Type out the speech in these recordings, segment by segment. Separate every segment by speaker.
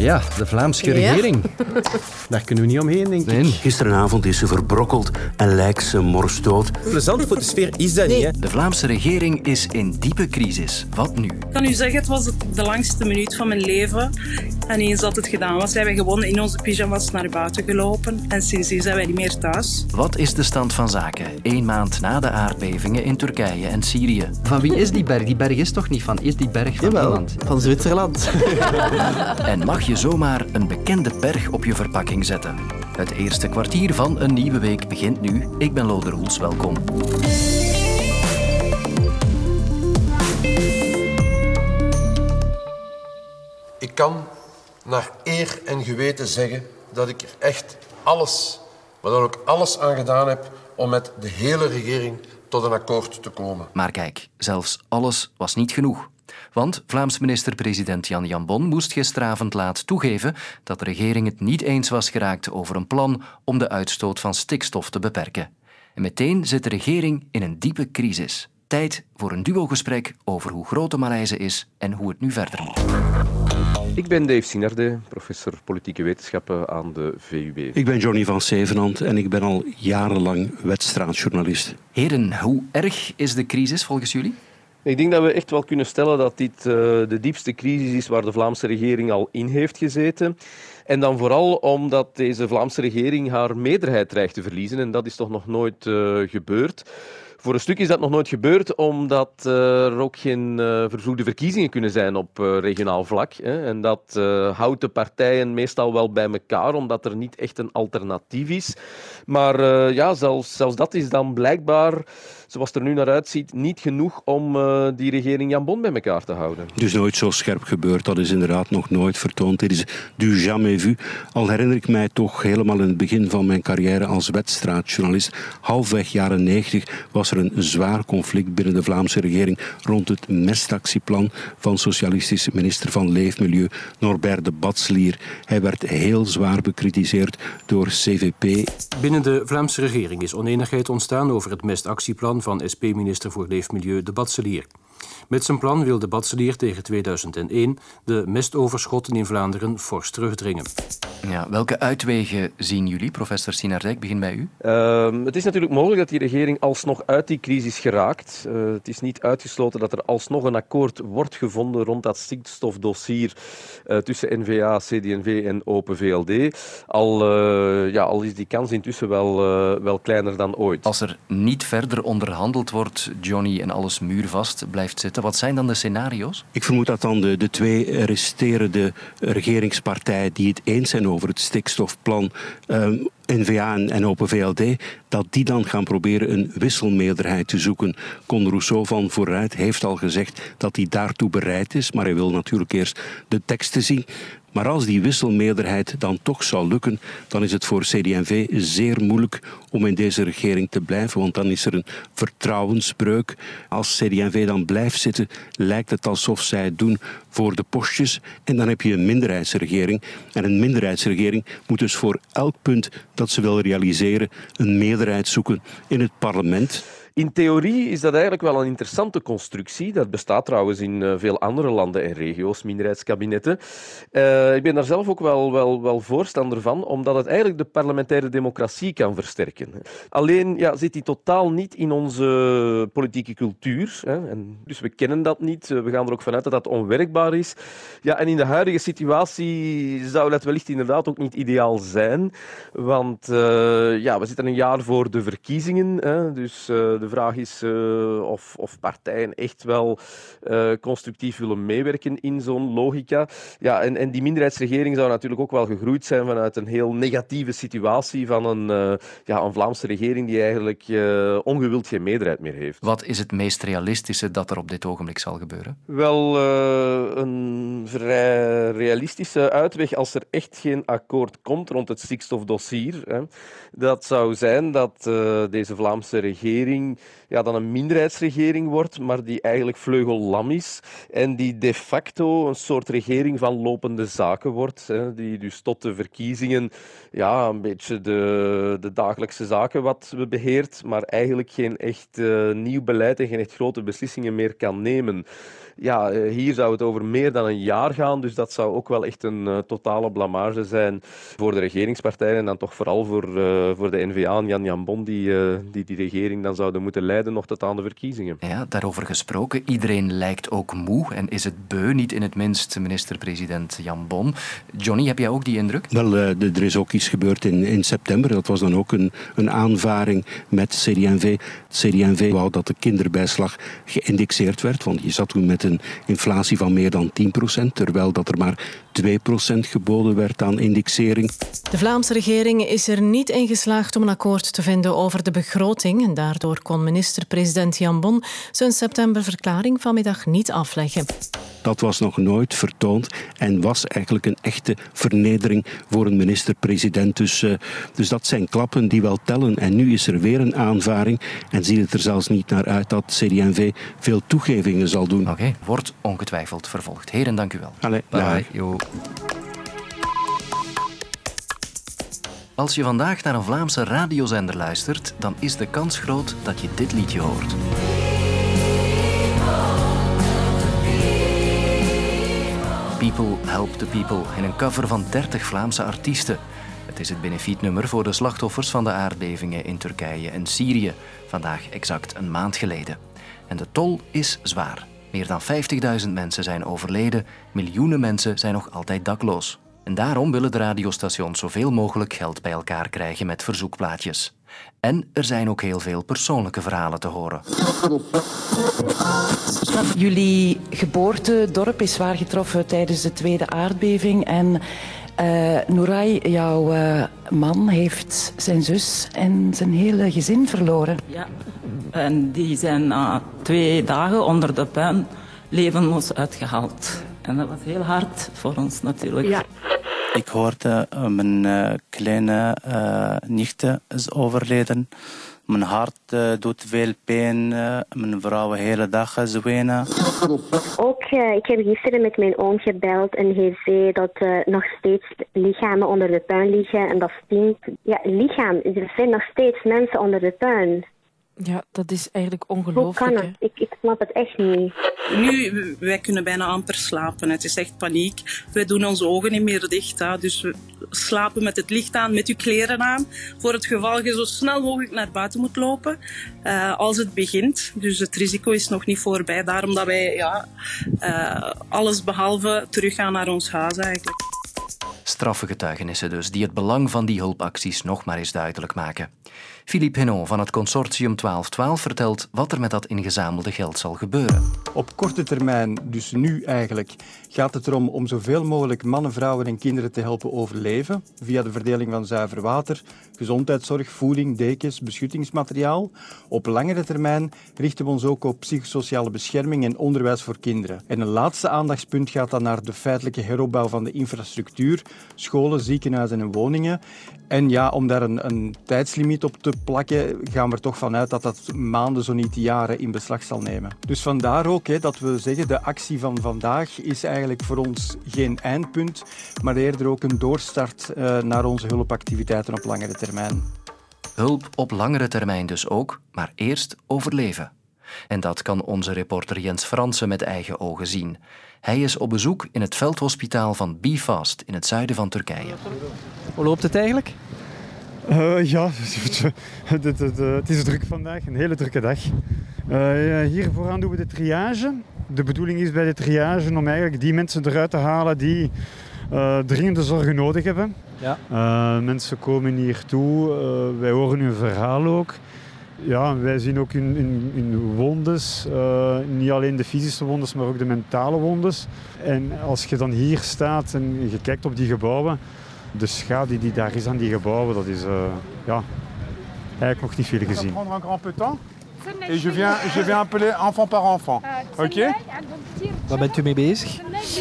Speaker 1: Ja, de Vlaamse regering. Daar kunnen we niet omheen, denk ik.
Speaker 2: Gisteravond is ze verbrokkeld en lijkt ze morsdood.
Speaker 3: Plezant voor de sfeer is dat niet, hè?
Speaker 4: De Vlaamse regering is in diepe crisis. Wat nu?
Speaker 5: Ik kan u zeggen, het was de langste minuut van mijn leven. En eens dat het gedaan was, zijn we gewoon in onze pyjamas naar buiten gelopen. En sindsdien zijn wij niet meer thuis.
Speaker 4: Wat is de stand van zaken? Eén maand na de aardbevingen in Turkije en Syrië.
Speaker 1: Van wie is die berg? Die berg is toch niet van? Is die berg van
Speaker 3: Jawel,
Speaker 1: iemand?
Speaker 3: van Zwitserland.
Speaker 4: En mag je zomaar een bekende berg op je verpakking zetten? Het eerste kwartier van een nieuwe week begint nu. Ik ben Lode Roels, welkom.
Speaker 6: Ik kan naar eer en geweten zeggen dat ik er echt alles, maar dan ook alles aan gedaan heb om met de hele regering tot een akkoord te komen.
Speaker 4: Maar kijk, zelfs alles was niet genoeg. Want Vlaams minister-president Jan Jambon moest gisteravond laat toegeven dat de regering het niet eens was geraakt over een plan om de uitstoot van stikstof te beperken. En meteen zit de regering in een diepe crisis. Tijd voor een duogesprek over hoe groot de malaise is en hoe het nu verder moet.
Speaker 7: Ik ben Dave Sinarde, professor politieke wetenschappen aan de VUB.
Speaker 2: Ik ben Johnny van Zevenand en ik ben al jarenlang wedstraatjournalist.
Speaker 4: Heren, hoe erg is de crisis volgens jullie?
Speaker 7: Ik denk dat we echt wel kunnen stellen dat dit eh, de diepste crisis is waar de Vlaamse regering al in heeft gezeten. En dan vooral omdat deze Vlaamse regering haar meerderheid dreigt te verliezen. En dat is toch nog nooit eh, gebeurd. Voor een stuk is dat nog nooit gebeurd, omdat er ook geen uh, verkiezingen kunnen zijn op regionaal vlak. Hè. En dat houdt de partijen meestal wel bij elkaar, omdat er niet echt een alternatief is. Maar ja, zelfs, zelfs dat is dan blijkbaar, zoals het er nu naar uitziet, niet genoeg om die regering Jan Bon bij elkaar te houden.
Speaker 2: Dus nooit zo scherp gebeurd, dat is inderdaad nog nooit vertoond. Dit is du jamais vu. Al herinner ik mij toch helemaal in het begin van mijn carrière als wedstraatjournalist, halfweg jaren 90, was er een zwaar conflict binnen de Vlaamse regering rond het mestactieplan van socialistische minister van Leefmilieu Norbert de Batslier. Hij werd heel zwaar bekritiseerd door CVP.
Speaker 8: Binnen de Vlaamse regering is oneenigheid ontstaan over het mestactieplan van SP-minister voor Leefmilieu de Batselier. Met zijn plan wil de Batselier tegen 2001 de mestoverschotten in Vlaanderen fors terugdringen.
Speaker 4: Ja, welke uitwegen zien jullie, professor Sinardijk? Begin bij u.
Speaker 7: Uh, het is natuurlijk mogelijk dat die regering alsnog uit die crisis geraakt. Uh, het is niet uitgesloten dat er alsnog een akkoord wordt gevonden rond dat stikstofdossier uh, tussen NVA, CD&V en Open VLD. Al, eh, ja, al is die kans intussen wel, wel kleiner dan ooit.
Speaker 4: Als er niet verder onderhandeld wordt, Johnny, en alles muurvast blijft zitten, wat zijn dan de scenario's?
Speaker 2: Ik vermoed dat dan de, de twee resterende regeringspartijen die het eens zijn over het stikstofplan, um, N-VA en Open VLD, dat die dan gaan proberen een wisselmeerderheid te zoeken. Con Rousseau van vooruit heeft al gezegd dat hij daartoe bereid is, maar hij wil natuurlijk eerst de teksten zien. Maar als die wisselmeerderheid dan toch zou lukken, dan is het voor CD&V zeer moeilijk om in deze regering te blijven, want dan is er een vertrouwensbreuk. Als CD&V dan blijft zitten, lijkt het alsof zij het doen voor de postjes en dan heb je een minderheidsregering. En een minderheidsregering moet dus voor elk punt dat ze wil realiseren een meerderheid zoeken in het parlement.
Speaker 7: In theorie is dat eigenlijk wel een interessante constructie. Dat bestaat trouwens in uh, veel andere landen en regio's, minderheidskabinetten. Uh, ik ben daar zelf ook wel, wel, voorstander van, omdat het eigenlijk de parlementaire democratie kan versterken. Alleen ja, zit die totaal niet in onze politieke cultuur. Hè, en dus we kennen dat niet. We gaan er ook vanuit dat dat onwerkbaar is. Ja, en in de huidige situatie zou dat wellicht inderdaad ook niet ideaal zijn. Want ja, we zitten een jaar voor de verkiezingen. Hè, dus de vraag is uh, of, of, partijen echt wel uh, constructief willen meewerken in zo'n logica. Ja, en, en, die minderheidsregering zou natuurlijk ook wel gegroeid zijn vanuit een heel negatieve situatie van een, uh, ja, een Vlaamse regering die eigenlijk ongewild geen meerderheid meer heeft.
Speaker 4: Wat is het meest realistische dat er op dit ogenblik zal gebeuren?
Speaker 7: Wel, een vrij realistische uitweg als er echt geen akkoord komt rond het stikstofdossier. Hè, dat zou zijn dat deze Vlaamse regering ja, dan een minderheidsregering wordt, maar die eigenlijk vleugellam is en die de facto een soort regering van lopende zaken wordt, hè, die dus tot de verkiezingen ja, een beetje de, de dagelijkse zaken wat beheert, maar eigenlijk geen echt uh, nieuw beleid en geen echt grote beslissingen meer kan nemen ja, eh, hier zou het over meer dan een jaar gaan. Dus dat zou ook wel echt een uh, totale blamage zijn voor de regeringspartijen. En dan toch vooral voor, voor de N-VA en Jan Jan Bon, die, die die regering dan zouden moeten leiden nog tot aan de verkiezingen.
Speaker 4: Ja, daarover gesproken. Iedereen lijkt ook moe en is het beu, niet in het minst minister-president Jan Bon. Johnny, heb jij ook die indruk?
Speaker 2: Wel, er is ook iets gebeurd in, in september. Dat was dan ook een, een aanvaring met CD&V. CD&V wou dat de kinderbijslag geïndexeerd werd, want je zat toen met een inflatie van meer dan 10%, terwijl dat er maar 2% geboden werd aan indexering.
Speaker 9: De Vlaamse regering is er niet in geslaagd om een akkoord te vinden over de begroting. En daardoor kon minister-president Jan Bon zijn septemberverklaring vanmiddag niet afleggen.
Speaker 2: Dat was nog nooit vertoond en was eigenlijk een echte vernedering voor een minister-president. Dus, uh, dus dat zijn klappen die wel tellen. En nu is er weer een aanvaring en ziet het er zelfs niet naar uit dat CD&V veel toegevingen zal doen.
Speaker 4: Oké, okay, wordt ongetwijfeld vervolgd. Heren, dank u wel.
Speaker 2: Allee,
Speaker 4: Bye. Bye. Als je vandaag naar een Vlaamse radiozender luistert, dan is de kans groot dat je dit liedje hoort. People Help the People in een cover van 30 Vlaamse artiesten. Het is het benefietnummer voor de slachtoffers van de aardbevingen in Turkije en Syrië, vandaag exact een maand geleden. En de tol is zwaar. Meer dan 50.000 mensen zijn overleden, miljoenen mensen zijn nog altijd dakloos. En daarom willen de radiostations zoveel mogelijk geld bij elkaar krijgen met verzoekplaatjes. En er zijn ook heel veel persoonlijke verhalen te horen.
Speaker 10: Jullie geboortedorp is zwaar getroffen tijdens de tweede aardbeving. En uh, jouw uh, man, heeft zijn zus en zijn hele gezin verloren.
Speaker 11: Ja, en die zijn na twee dagen onder de puin levenloos uitgehaald. En dat was heel hard voor ons natuurlijk. Ja.
Speaker 12: Ik hoorde uh, mijn uh, kleine uh, nichte is overleden. Mijn hart doet veel pijn. mijn vrouw de hele dag zwenen.
Speaker 13: Ook, ik heb gisteren met mijn oom gebeld en hij zei dat er nog steeds lichamen onder de puin liggen en dat stinkt. Ja, lichaam. Er zijn nog steeds mensen onder de puin.
Speaker 9: Ja, dat is eigenlijk ongelooflijk.
Speaker 13: Hoe kan het? Ik, ik snap het echt niet.
Speaker 5: Nu, wij kunnen bijna amper slapen. Het is echt paniek. Wij doen onze ogen niet meer dicht. Hè. Dus we slapen met het licht aan, met uw kleren aan. Voor het geval je zo snel mogelijk naar buiten moet lopen. Uh, als het begint. Dus het risico is nog niet voorbij. Daarom dat wij ja, uh, alles behalve teruggaan naar ons huis eigenlijk.
Speaker 4: Straffe getuigenissen dus, die het belang van die hulpacties nog maar eens duidelijk maken. Philippe Henon van het consortium 1212 vertelt wat er met dat ingezamelde geld zal gebeuren.
Speaker 14: Op korte termijn, dus nu eigenlijk, gaat het erom om zoveel mogelijk mannen, vrouwen en kinderen te helpen overleven via de verdeling van zuiver water, gezondheidszorg, voeding, dekens, beschuttingsmateriaal. Op langere termijn richten we ons ook op psychosociale bescherming en onderwijs voor kinderen. En een laatste aandachtspunt gaat dan naar de feitelijke heropbouw van de infrastructuur, scholen, ziekenhuizen en woningen. En ja, om daar een, een tijdslimiet op te plakken, gaan we er toch vanuit dat dat maanden, zo niet jaren in beslag zal nemen. Dus vandaar ook hè, dat we zeggen, de actie van vandaag is eigenlijk voor ons geen eindpunt, maar eerder ook een doorstart uh, naar onze hulpactiviteiten op langere termijn.
Speaker 4: Hulp op langere termijn dus ook, maar eerst overleven. En dat kan onze reporter Jens Fransen met eigen ogen zien. Hij is op bezoek in het veldhospitaal van Bifast in het zuiden van Turkije.
Speaker 15: Hoe loopt het eigenlijk?
Speaker 16: Uh, ja, het, het, het, is druk vandaag, een hele drukke dag. Uh, hier vooraan doen we de triage. De bedoeling is bij de triage om eigenlijk die mensen eruit te halen die uh, dringende zorgen nodig hebben. Ja. mensen komen hier toe, wij horen hun verhaal ook. Ja, wij zien ook hun, hun, hun wondes, niet alleen de fysische wondes, maar ook de mentale wondes. En als je dan hier staat en je kijkt op die gebouwen, de schade die daar is aan die gebouwen, dat is uh, ja, eigenlijk nog niet veel gezien.
Speaker 17: prendre un grand peu temps. Et je viens, je viens appeler enfant par enfant. Oké? Okay?
Speaker 15: Waar bent u mee bezig?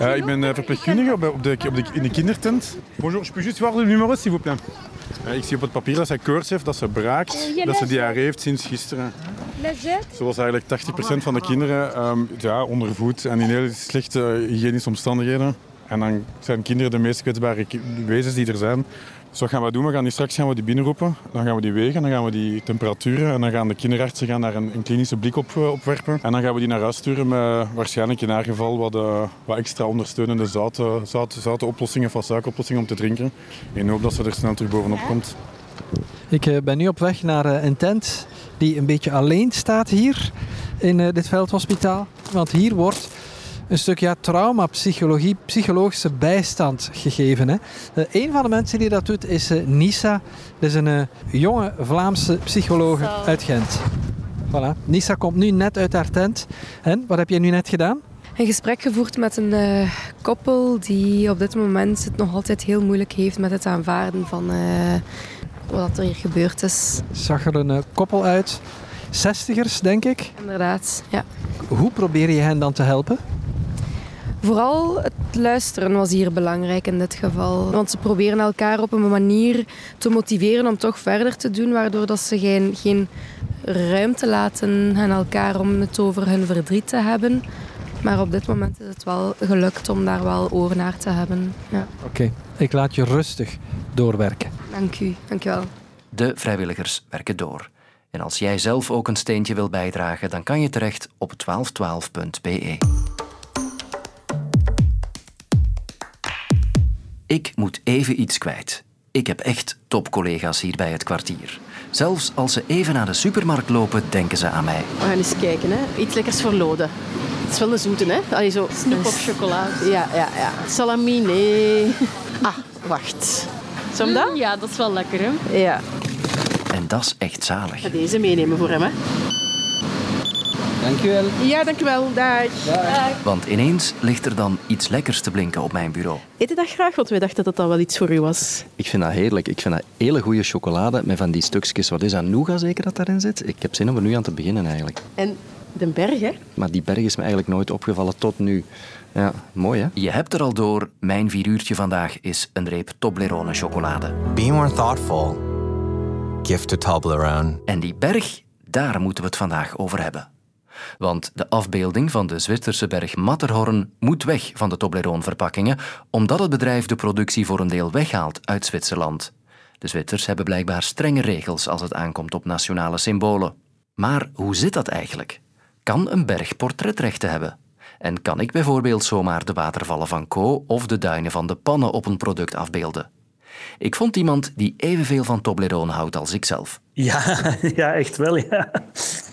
Speaker 16: Uh, ik ben verpleegkundige op de, op de, in de kindertent. Bonjour, je peux juste voir le numéro s'il vous plaît. Ik zie op het papier dat zij koorts heeft, dat ze braakt, dat ze diarree heeft sinds gisteren.
Speaker 17: Zoals eigenlijk 80% van de kinderen um, ja, ondervoed en in heel slechte hygiënische omstandigheden. En dan zijn kinderen de meest kwetsbare wezens die er zijn. Dus wat gaan we doen? We gaan die straks gaan we die binnenroepen. Dan gaan we die wegen, dan gaan we die temperaturen. En dan gaan de kinderartsen gaan daar een, klinische blik op uh, opwerpen. En dan gaan we die naar huis sturen met waarschijnlijk in haar geval wat, uh, wat extra ondersteunende zoute, zoute, zoute oplossingen of suikeroplossingen om te drinken. In hoop dat ze er snel terug bovenop komt.
Speaker 15: Ik uh, ben nu op weg naar een tent die een beetje alleen staat hier in dit veldhospitaal. Want hier wordt een stuk ja, traumapsychologie, psychologische bijstand gegeven. Hè. Uh, een van de mensen die dat doet is uh, Nisa. Dat is een uh, jonge Vlaamse psychologe uit Gent. Voilà. Nisa komt nu net uit haar tent. En wat heb jij nu net gedaan?
Speaker 18: Een gesprek gevoerd met een uh, koppel die op dit moment het nog altijd heel moeilijk heeft met het aanvaarden van uh, wat er hier gebeurd is.
Speaker 15: Zag er een uh, koppel uit? Zestigers, denk ik?
Speaker 18: Inderdaad, ja.
Speaker 15: Hoe probeer je hen dan te helpen?
Speaker 18: Vooral het luisteren was hier belangrijk in dit geval. Want ze proberen elkaar op een manier te motiveren om toch verder te doen, waardoor dat ze geen, geen ruimte laten aan elkaar om het over hun verdriet te hebben. Maar op dit moment is het wel gelukt om daar wel oor naar te hebben. Ja.
Speaker 15: Oké, okay. ik laat je rustig doorwerken.
Speaker 18: Dank u, dank u wel.
Speaker 4: De vrijwilligers werken door. En als jij zelf ook een steentje wil bijdragen, dan kan je terecht op 1212.be. Ik moet even iets kwijt. Ik heb echt topcollega's hier bij het kwartier. Zelfs als ze even naar de supermarkt lopen, denken ze aan mij.
Speaker 19: We gaan eens kijken, hè. Iets lekkers voor Lode. Het is wel een zoete, hè? Allee, zo
Speaker 20: Snoep of chocolade.
Speaker 19: Ja, ja, ja. Salami, nee. Ah, wacht. Zou dat?
Speaker 20: Ja, dat is wel lekker, hè?
Speaker 19: Ja.
Speaker 4: En dat is echt zalig. Ik
Speaker 19: ga deze meenemen voor hem, hè.
Speaker 15: Dankjewel.
Speaker 19: Ja, dankjewel. Dag.
Speaker 4: Dag. Want ineens ligt er dan iets lekkers te blinken op mijn bureau.
Speaker 19: Eet je dat graag? Want wij dachten dat dat wel iets voor u was.
Speaker 21: Ik vind dat heerlijk. Ik vind dat hele goede chocolade met van die stukjes. Wat is dat? Nougat zeker dat daarin zit? Ik heb zin om er nu aan te beginnen eigenlijk.
Speaker 19: En de berg, hè?
Speaker 21: Maar die berg is me eigenlijk nooit opgevallen tot nu. Ja, mooi hè?
Speaker 4: Je hebt er al door. Mijn vieruurtje vandaag is een reep Toblerone chocolade.
Speaker 22: Be more thoughtful. Gift to Toblerone.
Speaker 4: En die berg, daar moeten we het vandaag over hebben. Want de afbeelding van de Zwitserse berg Matterhorn moet weg van de Toblerone-verpakkingen, omdat het bedrijf de productie voor een deel weghaalt uit Zwitserland. De Zwitsers hebben blijkbaar strenge regels als het aankomt op nationale symbolen. Maar hoe zit dat eigenlijk? Kan een berg portretrechten hebben? En kan ik bijvoorbeeld zomaar de watervallen van Co of de duinen van de Pannen op een product afbeelden? Ik vond iemand die evenveel van Toblerone houdt als ikzelf.
Speaker 23: Ja, ja echt wel. Ja.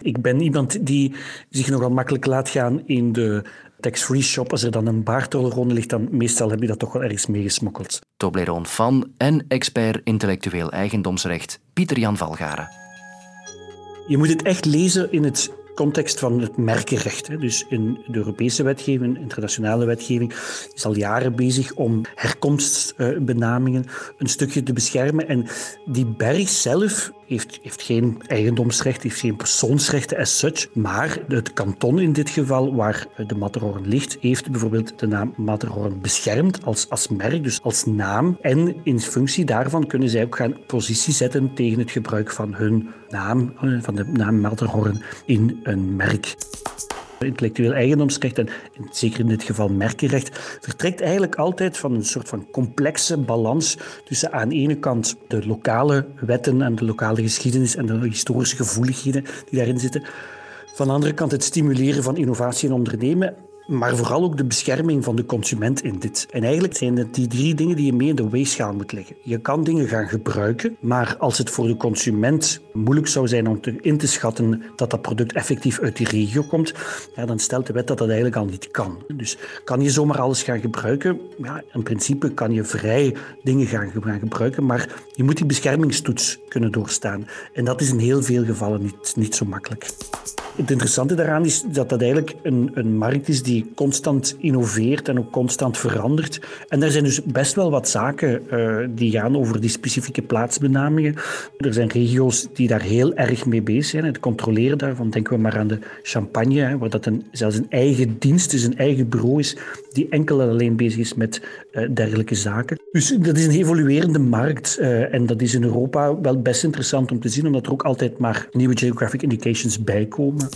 Speaker 23: Ik ben iemand die zich nogal makkelijk laat gaan in de tax-free shop. Als er dan een baartolronde ligt, dan meestal heb je dat toch wel ergens meegesmokkeld.
Speaker 4: Toblerone fan en expert intellectueel eigendomsrecht Pieter Jan Valgaren.
Speaker 23: Je moet het echt lezen in het context van het merkenrecht. Dus in de Europese wetgeving, internationale wetgeving, is al jaren bezig om herkomstbenamingen een stukje te beschermen. En die berg zelf heeft, heeft geen eigendomsrecht, heeft geen persoonsrechten as such, maar het kanton in dit geval, waar de Matterhorn ligt, heeft bijvoorbeeld de naam Matterhorn beschermd als, als merk, dus als naam. En in functie daarvan kunnen zij ook gaan positie zetten tegen het gebruik van hun naam, van de naam Matterhorn in een merk. Intellectueel eigendomsrecht, en zeker in dit geval merkenrecht, vertrekt eigenlijk altijd van een soort van complexe balans tussen aan de ene kant de lokale wetten en de lokale geschiedenis en de historische gevoeligheden die daarin zitten. Van de andere kant het stimuleren van innovatie en ondernemen maar vooral ook de bescherming van de consument in dit. En eigenlijk zijn het die drie dingen die je mee in de weegschaal moet leggen. Je kan dingen gaan gebruiken, maar als het voor de consument moeilijk zou zijn om te, in te schatten dat dat product effectief uit die regio komt, dan stelt de wet dat dat eigenlijk al niet kan. Dus kan je zomaar alles gaan gebruiken? Ja, in principe kan je vrij dingen gaan, gaan gebruiken, maar je moet die beschermingstoets kunnen doorstaan. En dat is in heel veel gevallen niet, niet zo makkelijk. Het interessante daaraan is dat dat eigenlijk een, een markt is die constant innoveert en ook constant verandert. En er zijn dus best wel wat zaken uh, die gaan over die specifieke plaatsbenamingen. Er zijn regio's die daar heel erg mee bezig zijn. Het controleren daarvan, denken we maar aan de Champagne, hè, waar dat een, zelfs een eigen dienst is, een eigen bureau is, die enkel en alleen bezig is met uh, dergelijke zaken. Dus dat is een evoluerende markt uh, en dat is in Europa wel best interessant om te zien, omdat er ook altijd maar nieuwe geographic indications bijkomen.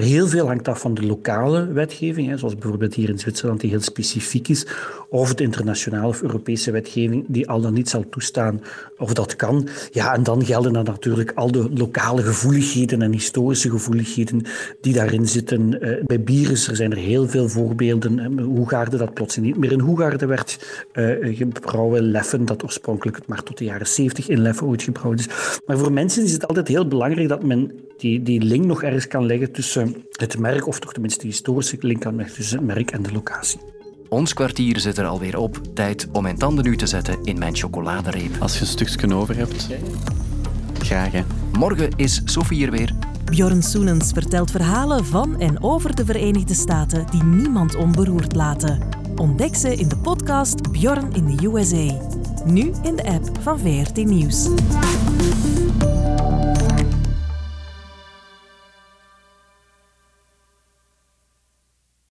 Speaker 23: Heel veel hangt af van de lokale wetgeving, hè, zoals bijvoorbeeld hier in Zwitserland, die heel specifiek is, of de internationale of Europese wetgeving, die al dan niet zal toestaan of dat kan. Ja, en dan gelden dan natuurlijk al de lokale gevoeligheden en historische gevoeligheden die daarin zitten. Uh, bij Bieres er zijn er heel veel voorbeelden. Hoegaarde dat plots niet meer in Hoegaarde werd uh, gebrouwen. Leffen, dat oorspronkelijk maar tot de jaren 70 in Leffen ooit gebrouwen is. Maar voor mensen is het altijd heel belangrijk dat men die, die link nog ergens kan leggen tussen het merk, of toch tenminste de historische link kan leggen tussen het merk en de locatie.
Speaker 4: Ons kwartier zit er alweer op. Tijd om mijn tanden nu te zetten in mijn chocoladereep.
Speaker 21: Als je een stukje over hebt, graag hè.
Speaker 4: Morgen is Sophie er weer.
Speaker 24: Bjorn Soenens vertelt verhalen van en over de Verenigde Staten die niemand onberoerd laten. Ontdek ze in de podcast Bjorn in de USA. Nu in de app van VRT Nieuws.